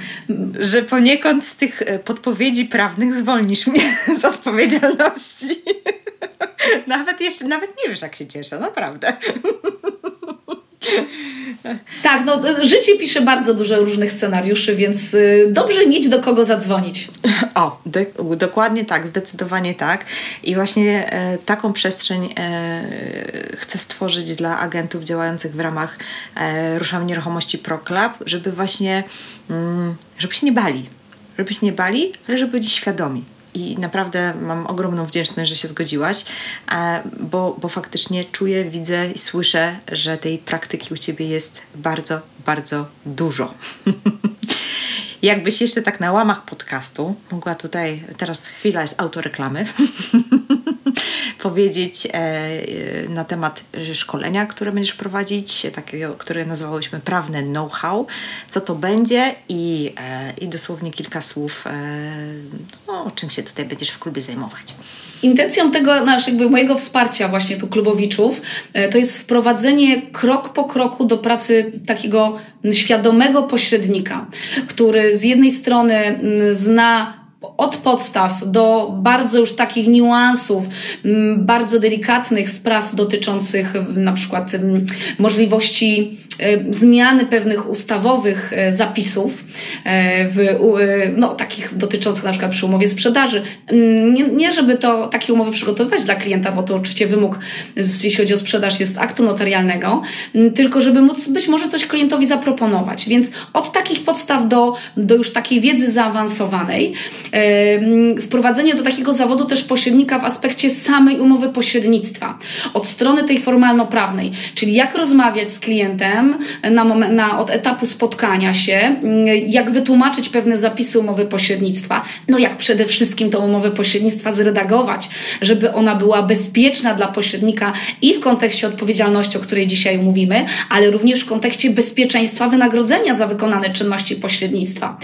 Że poniekąd z tych e, podpowiedzi prawnych zwolnisz mnie z odpowiedzialności. nawet jeszcze, nawet nie wiesz, jak się cieszę, naprawdę. Tak, no życie pisze bardzo dużo różnych scenariuszy, więc y, dobrze mieć do kogo zadzwonić. O, dokładnie tak, zdecydowanie tak. I właśnie e, taką przestrzeń e, chcę stworzyć dla agentów działających w ramach e, Ruszam Nieruchomości ProClub, żeby właśnie, mm, żeby się nie bali. Żeby się nie bali, ale żeby byli świadomi i naprawdę mam ogromną wdzięczność, że się zgodziłaś, e, bo, bo faktycznie czuję, widzę i słyszę, że tej praktyki u Ciebie jest bardzo, bardzo dużo. Jakbyś jeszcze tak na łamach podcastu mogła tutaj, teraz chwila jest autoreklamy, powiedzieć e, e, na temat szkolenia, które będziesz prowadzić, takiego, które nazwałyśmy prawne know-how, co to będzie i, e, i dosłownie kilka słów, no, czym się tutaj będziesz w klubie zajmować. Intencją tego, nasz, jakby mojego wsparcia właśnie tu klubowiczów, to jest wprowadzenie krok po kroku do pracy takiego świadomego pośrednika, który z jednej strony mm, zna od podstaw do bardzo już takich niuansów, mm, bardzo delikatnych spraw dotyczących na przykład mm, możliwości e, zmiany pewnych ustawowych e, zapisów, e, w, no, takich dotyczących na przykład przy umowie sprzedaży. Mm, nie, nie, żeby to takie umowy przygotowywać dla klienta, bo to oczywiście wymóg, jeśli chodzi o sprzedaż, jest aktu notarialnego, tylko żeby móc być może coś klientowi zaproponować. Więc od takich podstaw do, do już takiej wiedzy zaawansowanej, wprowadzenie do takiego zawodu też pośrednika w aspekcie samej umowy pośrednictwa. Od strony tej formalno-prawnej, czyli jak rozmawiać z klientem na moment, na, od etapu spotkania się, jak wytłumaczyć pewne zapisy umowy pośrednictwa, no jak przede wszystkim tą umowę pośrednictwa zredagować, żeby ona była bezpieczna dla pośrednika i w kontekście odpowiedzialności, o której dzisiaj mówimy, ale również w kontekście bezpieczeństwa wynagrodzenia za wykonane czynności pośrednictwa.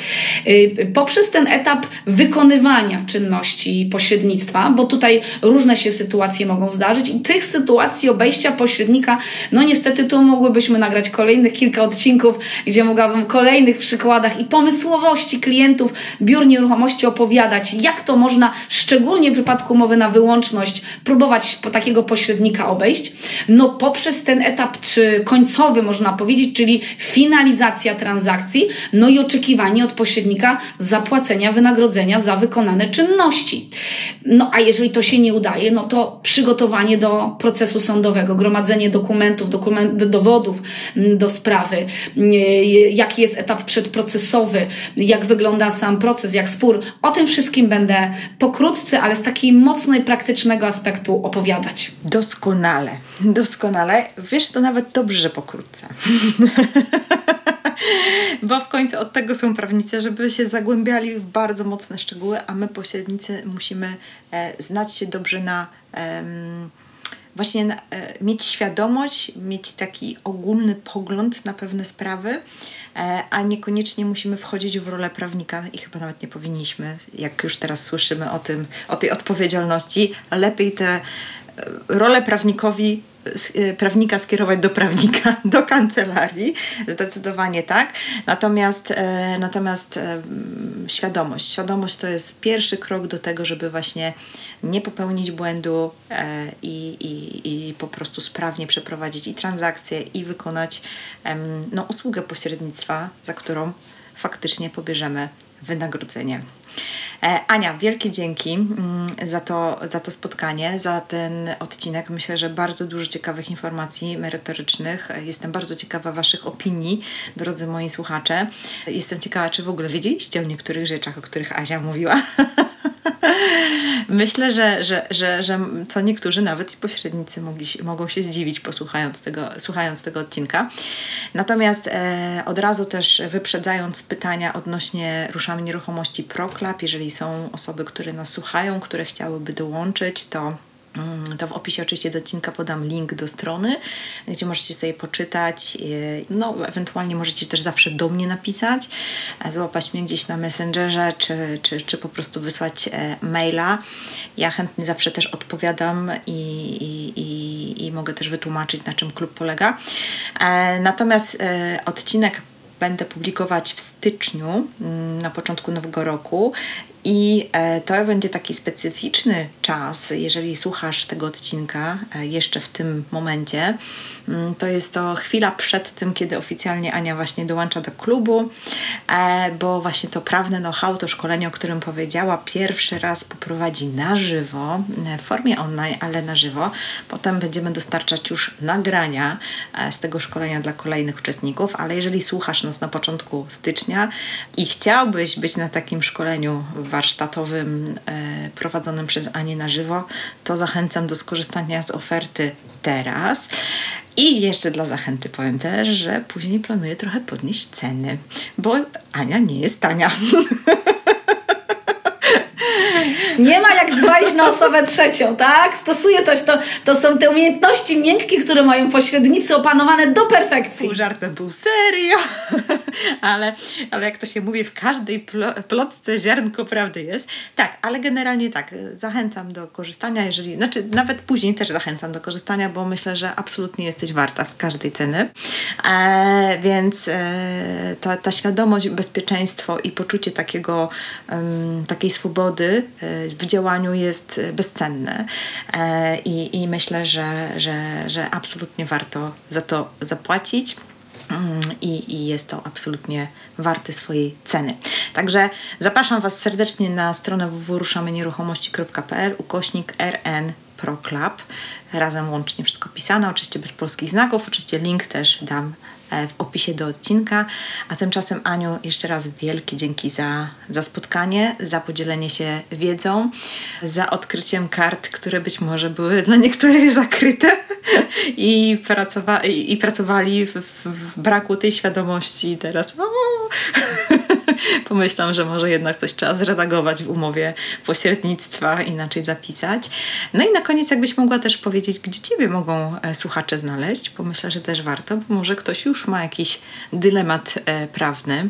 Y, poprzez ten etap wykonywania czynności pośrednictwa, bo tutaj różne się sytuacje mogą zdarzyć i tych sytuacji obejścia pośrednika, no niestety tu mogłybyśmy nagrać kolejnych kilka odcinków, gdzie mogłabym kolejnych przykładach i pomysłowości klientów biur nieruchomości opowiadać, jak to można, szczególnie w przypadku umowy na wyłączność, próbować takiego pośrednika obejść. No poprzez ten etap czy końcowy można powiedzieć, czyli finalizacja transakcji, no i oczekiwanie od pośrednika zapłacenia wynagrodzenia za wykonane czynności. No a jeżeli to się nie udaje, no to przygotowanie do procesu sądowego, gromadzenie dokumentów, dokument, dowodów mm, do sprawy, mm, jaki jest etap przedprocesowy, jak wygląda sam proces, jak spór. O tym wszystkim będę pokrótce, ale z takiego mocno praktycznego aspektu opowiadać. Doskonale, doskonale. Wiesz, to nawet dobrze, że pokrótce. Bo w końcu od tego są prawnicy, żeby się zagłębiali w bardzo mocne szczegóły, a my pośrednicy musimy e, znać się dobrze na e, właśnie na, e, mieć świadomość, mieć taki ogólny pogląd na pewne sprawy, e, a niekoniecznie musimy wchodzić w rolę prawnika i chyba nawet nie powinniśmy, jak już teraz słyszymy o tym, o tej odpowiedzialności, lepiej te e, rolę prawnikowi prawnika skierować do prawnika, do kancelarii, zdecydowanie tak. Natomiast, e, natomiast e, świadomość. Świadomość to jest pierwszy krok do tego, żeby właśnie nie popełnić błędu e, i, i, i po prostu sprawnie przeprowadzić i transakcję, i wykonać no, usługę pośrednictwa, za którą faktycznie pobierzemy wynagrodzenie. E, Ania, wielkie dzięki mm, za to, za to spotkanie, za ten odcinek. Myślę, że bardzo dużo ciekawych informacji merytorycznych. Jestem bardzo ciekawa Waszych opinii, drodzy moi słuchacze. Jestem ciekawa, czy w ogóle wiedzieliście o niektórych rzeczach, o których Asia mówiła. Myślę, że, że, że, że co niektórzy, nawet i pośrednicy, mogli, mogą się zdziwić, posłuchając tego, słuchając tego odcinka. Natomiast e, od razu też wyprzedzając pytania odnośnie ruszamy nieruchomości ProClub, jeżeli są osoby, które nas słuchają, które chciałyby dołączyć, to Mm, to w opisie oczywiście do odcinka podam link do strony, gdzie możecie sobie poczytać. No, ewentualnie możecie też zawsze do mnie napisać, e, złapać mnie gdzieś na Messengerze, czy, czy, czy po prostu wysłać e, maila. Ja chętnie zawsze też odpowiadam i, i, i, i mogę też wytłumaczyć, na czym klub polega. E, natomiast odcinek będę publikować w styczniu, mm, na początku nowego roku I e, to będzie taki specyficzny czas, jeżeli słuchasz tego odcinka e, jeszcze w tym momencie. Mm, to jest to chwila przed tym, kiedy oficjalnie Ania właśnie dołącza do klubu, e, bo właśnie to prawne know-how, to szkolenie, o którym powiedziała, pierwszy raz poprowadzi na żywo, w formie online, ale na żywo. Potem będziemy dostarczać już nagrania z tego szkolenia dla kolejnych uczestników, ale jeżeli słuchasz nas na początku stycznia i chciałbyś być na takim szkoleniu warsztatowym e, prowadzonym przez Anię na żywo, to zachęcam do skorzystania z oferty teraz. I jeszcze dla zachęty powiem też, że później planuję trochę podnieść ceny, bo Ania nie jest tania. Nie ma jak zwalić na osobę trzecią, tak? Stosuję to, to, to są te umiejętności miękkie, które mają pośrednicy opanowane do perfekcji. Pół żartem, pół serio. ale, ale jak to się mówi, w każdej plotce ziarnko prawdy jest. Tak, ale generalnie tak, zachęcam do korzystania, jeżeli, znaczy nawet później też zachęcam do korzystania, bo myślę, że absolutnie jesteś warta w każdej ceny. E, więc e, ta, ta świadomość, bezpieczeństwo i poczucie takiego, um, takiej swobody e, w działaniu jest bezcenne. E, i, I myślę, że, że, że absolutnie warto za to zapłacić. Mm, I, I, jest to absolutnie warte swojej ceny. Także zapraszam Was serdecznie na stronę www.ruszamynieruchomości.pl ukośnik RN Pro Club. Razem łącznie wszystko pisane, oczywiście bez polskich znaków. Oczywiście link też dam E, w opisie do odcinka. A tymczasem, Aniu, jeszcze raz wielkie dzięki za, za spotkanie, za podzielenie się wiedzą, za odkryciem kart, które być może były dla niektórych zakryte i, pracowa i, pracowali w, w, braku tej świadomości. Teraz pomyślam, że może jednak coś trzeba zredagować w umowie pośrednictwa, inaczej zapisać. No i na koniec, jakbyś mogła też powiedzieć, gdzie Ciebie mogą e, słuchacze znaleźć, bo myślę, że też warto, bo może ktoś już ma jakiś dylemat e, prawny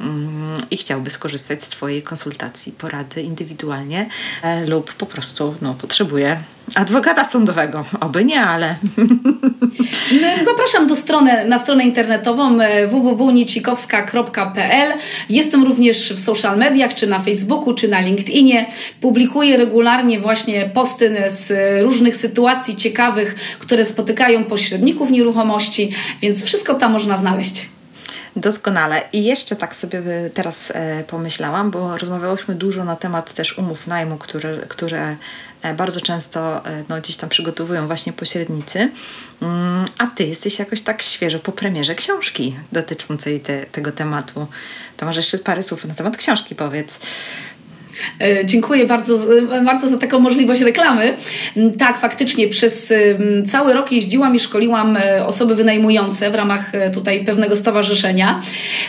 mm, i chciałby skorzystać z Twojej konsultacji, porady indywidualnie e, lub po prostu no, potrzebuje adwokata sądowego. Oby nie, ale. Zapraszam do strony, na stronę internetową e, www.nicikowska.pl. Jestem również w social mediach, czy na Facebooku, czy na LinkedInie. Publikuję regularnie właśnie posty z różnych sytuacji ciekawych, które spotykają pośredników nieruchomości, więc wszystko tam można znaleźć. Doskonale. I jeszcze tak sobie teraz e, pomyślałam, bo rozmawiałyśmy dużo na temat też umów najmu, które, które E, bardzo często e, no, gdzieś tam przygotowują właśnie pośrednicy. Mm, a ty jesteś jakoś tak świeżo po premierze książki dotyczącej te, tego tematu. To może jeszcze parę słów na temat książki powiedz. E, dziękuję bardzo, bardzo za taką możliwość reklamy. Mm, tak, faktycznie przez cały rok jeździłam i szkoliłam e, osoby wynajmujące w ramach e, tutaj pewnego stowarzyszenia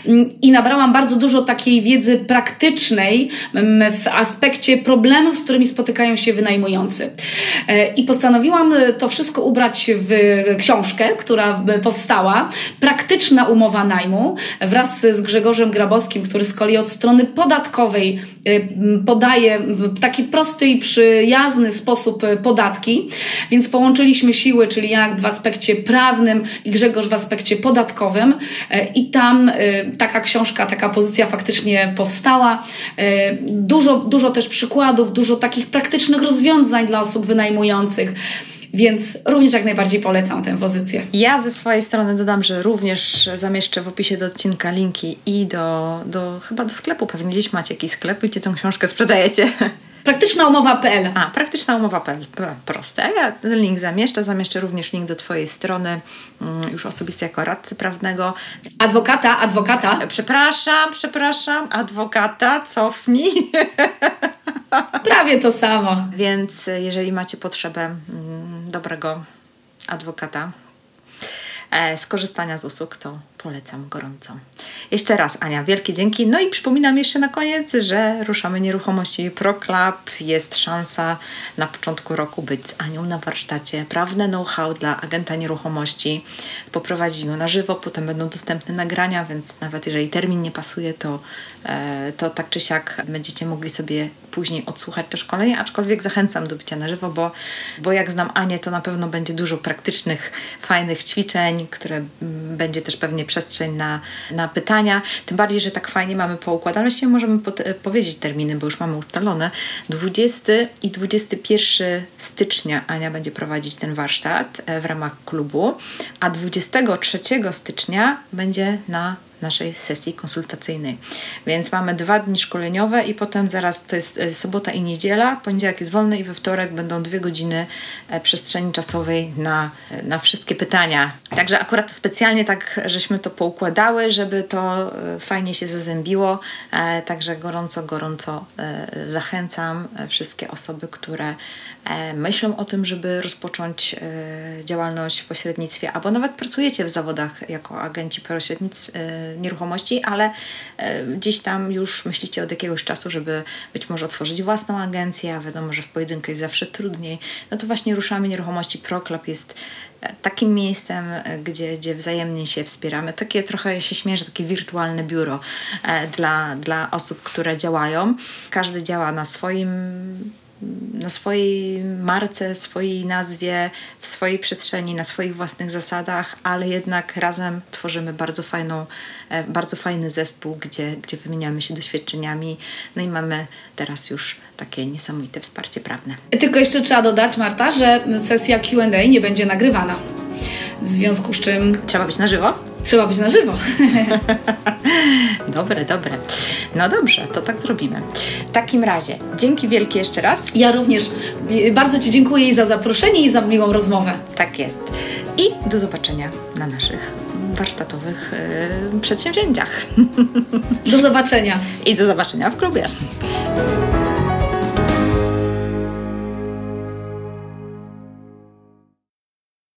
mm, i nabrałam bardzo dużo takiej wiedzy praktycznej w aspekcie problemów, z którymi spotykają się wynajmujący. I postanowiłam to wszystko ubrać w książkę, która powstała. Praktyczna umowa najmu wraz z Grzegorzem Grabowskim, który z kolei od strony podatkowej podaje w taki prosty i przyjazny sposób e, podatki, więc połączyliśmy siły, czyli jak w aspekcie prawnym i Grzegorz w aspekcie podatkowym e, i tam e, taka książka, taka pozycja faktycznie powstała. Dużo, dużo też przykładów, dużo takich praktycznych rozwiązań dla osób wynajmujących. Więc również jak najbardziej polecam tę pozycję. Ja ze swojej strony dodam, że również zamieszczę w opisie do odcinka linki i do, do chyba do sklepu. Pewnie gdzieś macie jakiś sklep, gdzie tę książkę sprzedajecie. Praktyczna umowa.pl. A, praktyczna umowa.pl. Proste. Ja ten link zamieszczę. Zamieszczę również link do Twojej strony, mm, już osobiste jako radcy prawnego. Adwokata, adwokata. Przepraszam, przepraszam, adwokata, cofnij. Prawie to samo. Więc jeżeli macie potrzebę mm, dobrego adwokata, e, skorzystania z usług, to polecam gorąco. Jeszcze raz, Ania, wielkie dzięki. No i przypominam jeszcze na koniec, że ruszamy nieruchomości Pro Club. Jest szansa na początku roku być z Anią na warsztacie. Prawne know-how dla agenta nieruchomości. Poprowadzimy na żywo, potem będą dostępne nagrania, więc nawet jeżeli termin nie pasuje, to, e, to tak czy siak będziecie mogli sobie później odsłuchać to szkolenie, aczkolwiek zachęcam do bycia na żywo, bo, bo jak znam Anię, to na pewno będzie dużo praktycznych, fajnych ćwiczeń, które m, będzie też pewnie przestrzeń na, na pytania. Tym bardziej, że tak fajnie mamy poukładane. Właściwie możemy pod, e, powiedzieć terminy, bo już mamy ustalone. 20 i 21 stycznia Ania będzie prowadzić ten warsztat e, w ramach klubu, a 23 stycznia będzie na naszej sesji konsultacyjnej. Więc mamy dwa dni szkoleniowe i potem zaraz to jest e, sobota i niedziela, poniedziałek jest wolny i we wtorek będą dwie godziny e, przestrzeni czasowej na, e, na wszystkie pytania. Także akurat specjalnie tak żeśmy to poukładały, żeby to fajnie się zazębiło. Także gorąco, gorąco zachęcam wszystkie osoby, które myślą o tym, żeby rozpocząć działalność w pośrednictwie, albo nawet pracujecie w zawodach jako agenci pośrednictw e, nieruchomości, ale e, gdzieś tam już myślicie od jakiegoś czasu, żeby być może otworzyć własną agencję, a wiadomo, że w pojedynkę jest zawsze trudniej, no to właśnie Ruszamy Nieruchomości ProClub jest e, takim miejscem, e, gdzie, gdzie wzajemnie się wspieramy. Takie trochę się śmieję, takie wirtualne biuro dla, dla osób, które działają. Każdy działa na swoim na swojej marce, swojej nazwie, w swojej przestrzeni, na swoich własnych zasadach, ale jednak razem tworzymy bardzo fajną, e, bardzo fajny zespół, gdzie, gdzie wymieniamy się doświadczeniami, no i mamy teraz już takie niesamowite wsparcie prawne. Tylko jeszcze trzeba dodać, Marta, że sesja QA nie będzie nagrywana. W związku z czym Trzeba być na żywo? trzeba być na żywo. Dobre, dobre. No dobrze, to tak zrobimy. W takim razie, dzięki wielkie jeszcze raz. Ja również bardzo Ci dziękuję za zaproszenie i za miłą rozmowę. Tak jest. I do zobaczenia na naszych warsztatowych yy, przedsięwzięciach. Do zobaczenia. I do zobaczenia w klubie.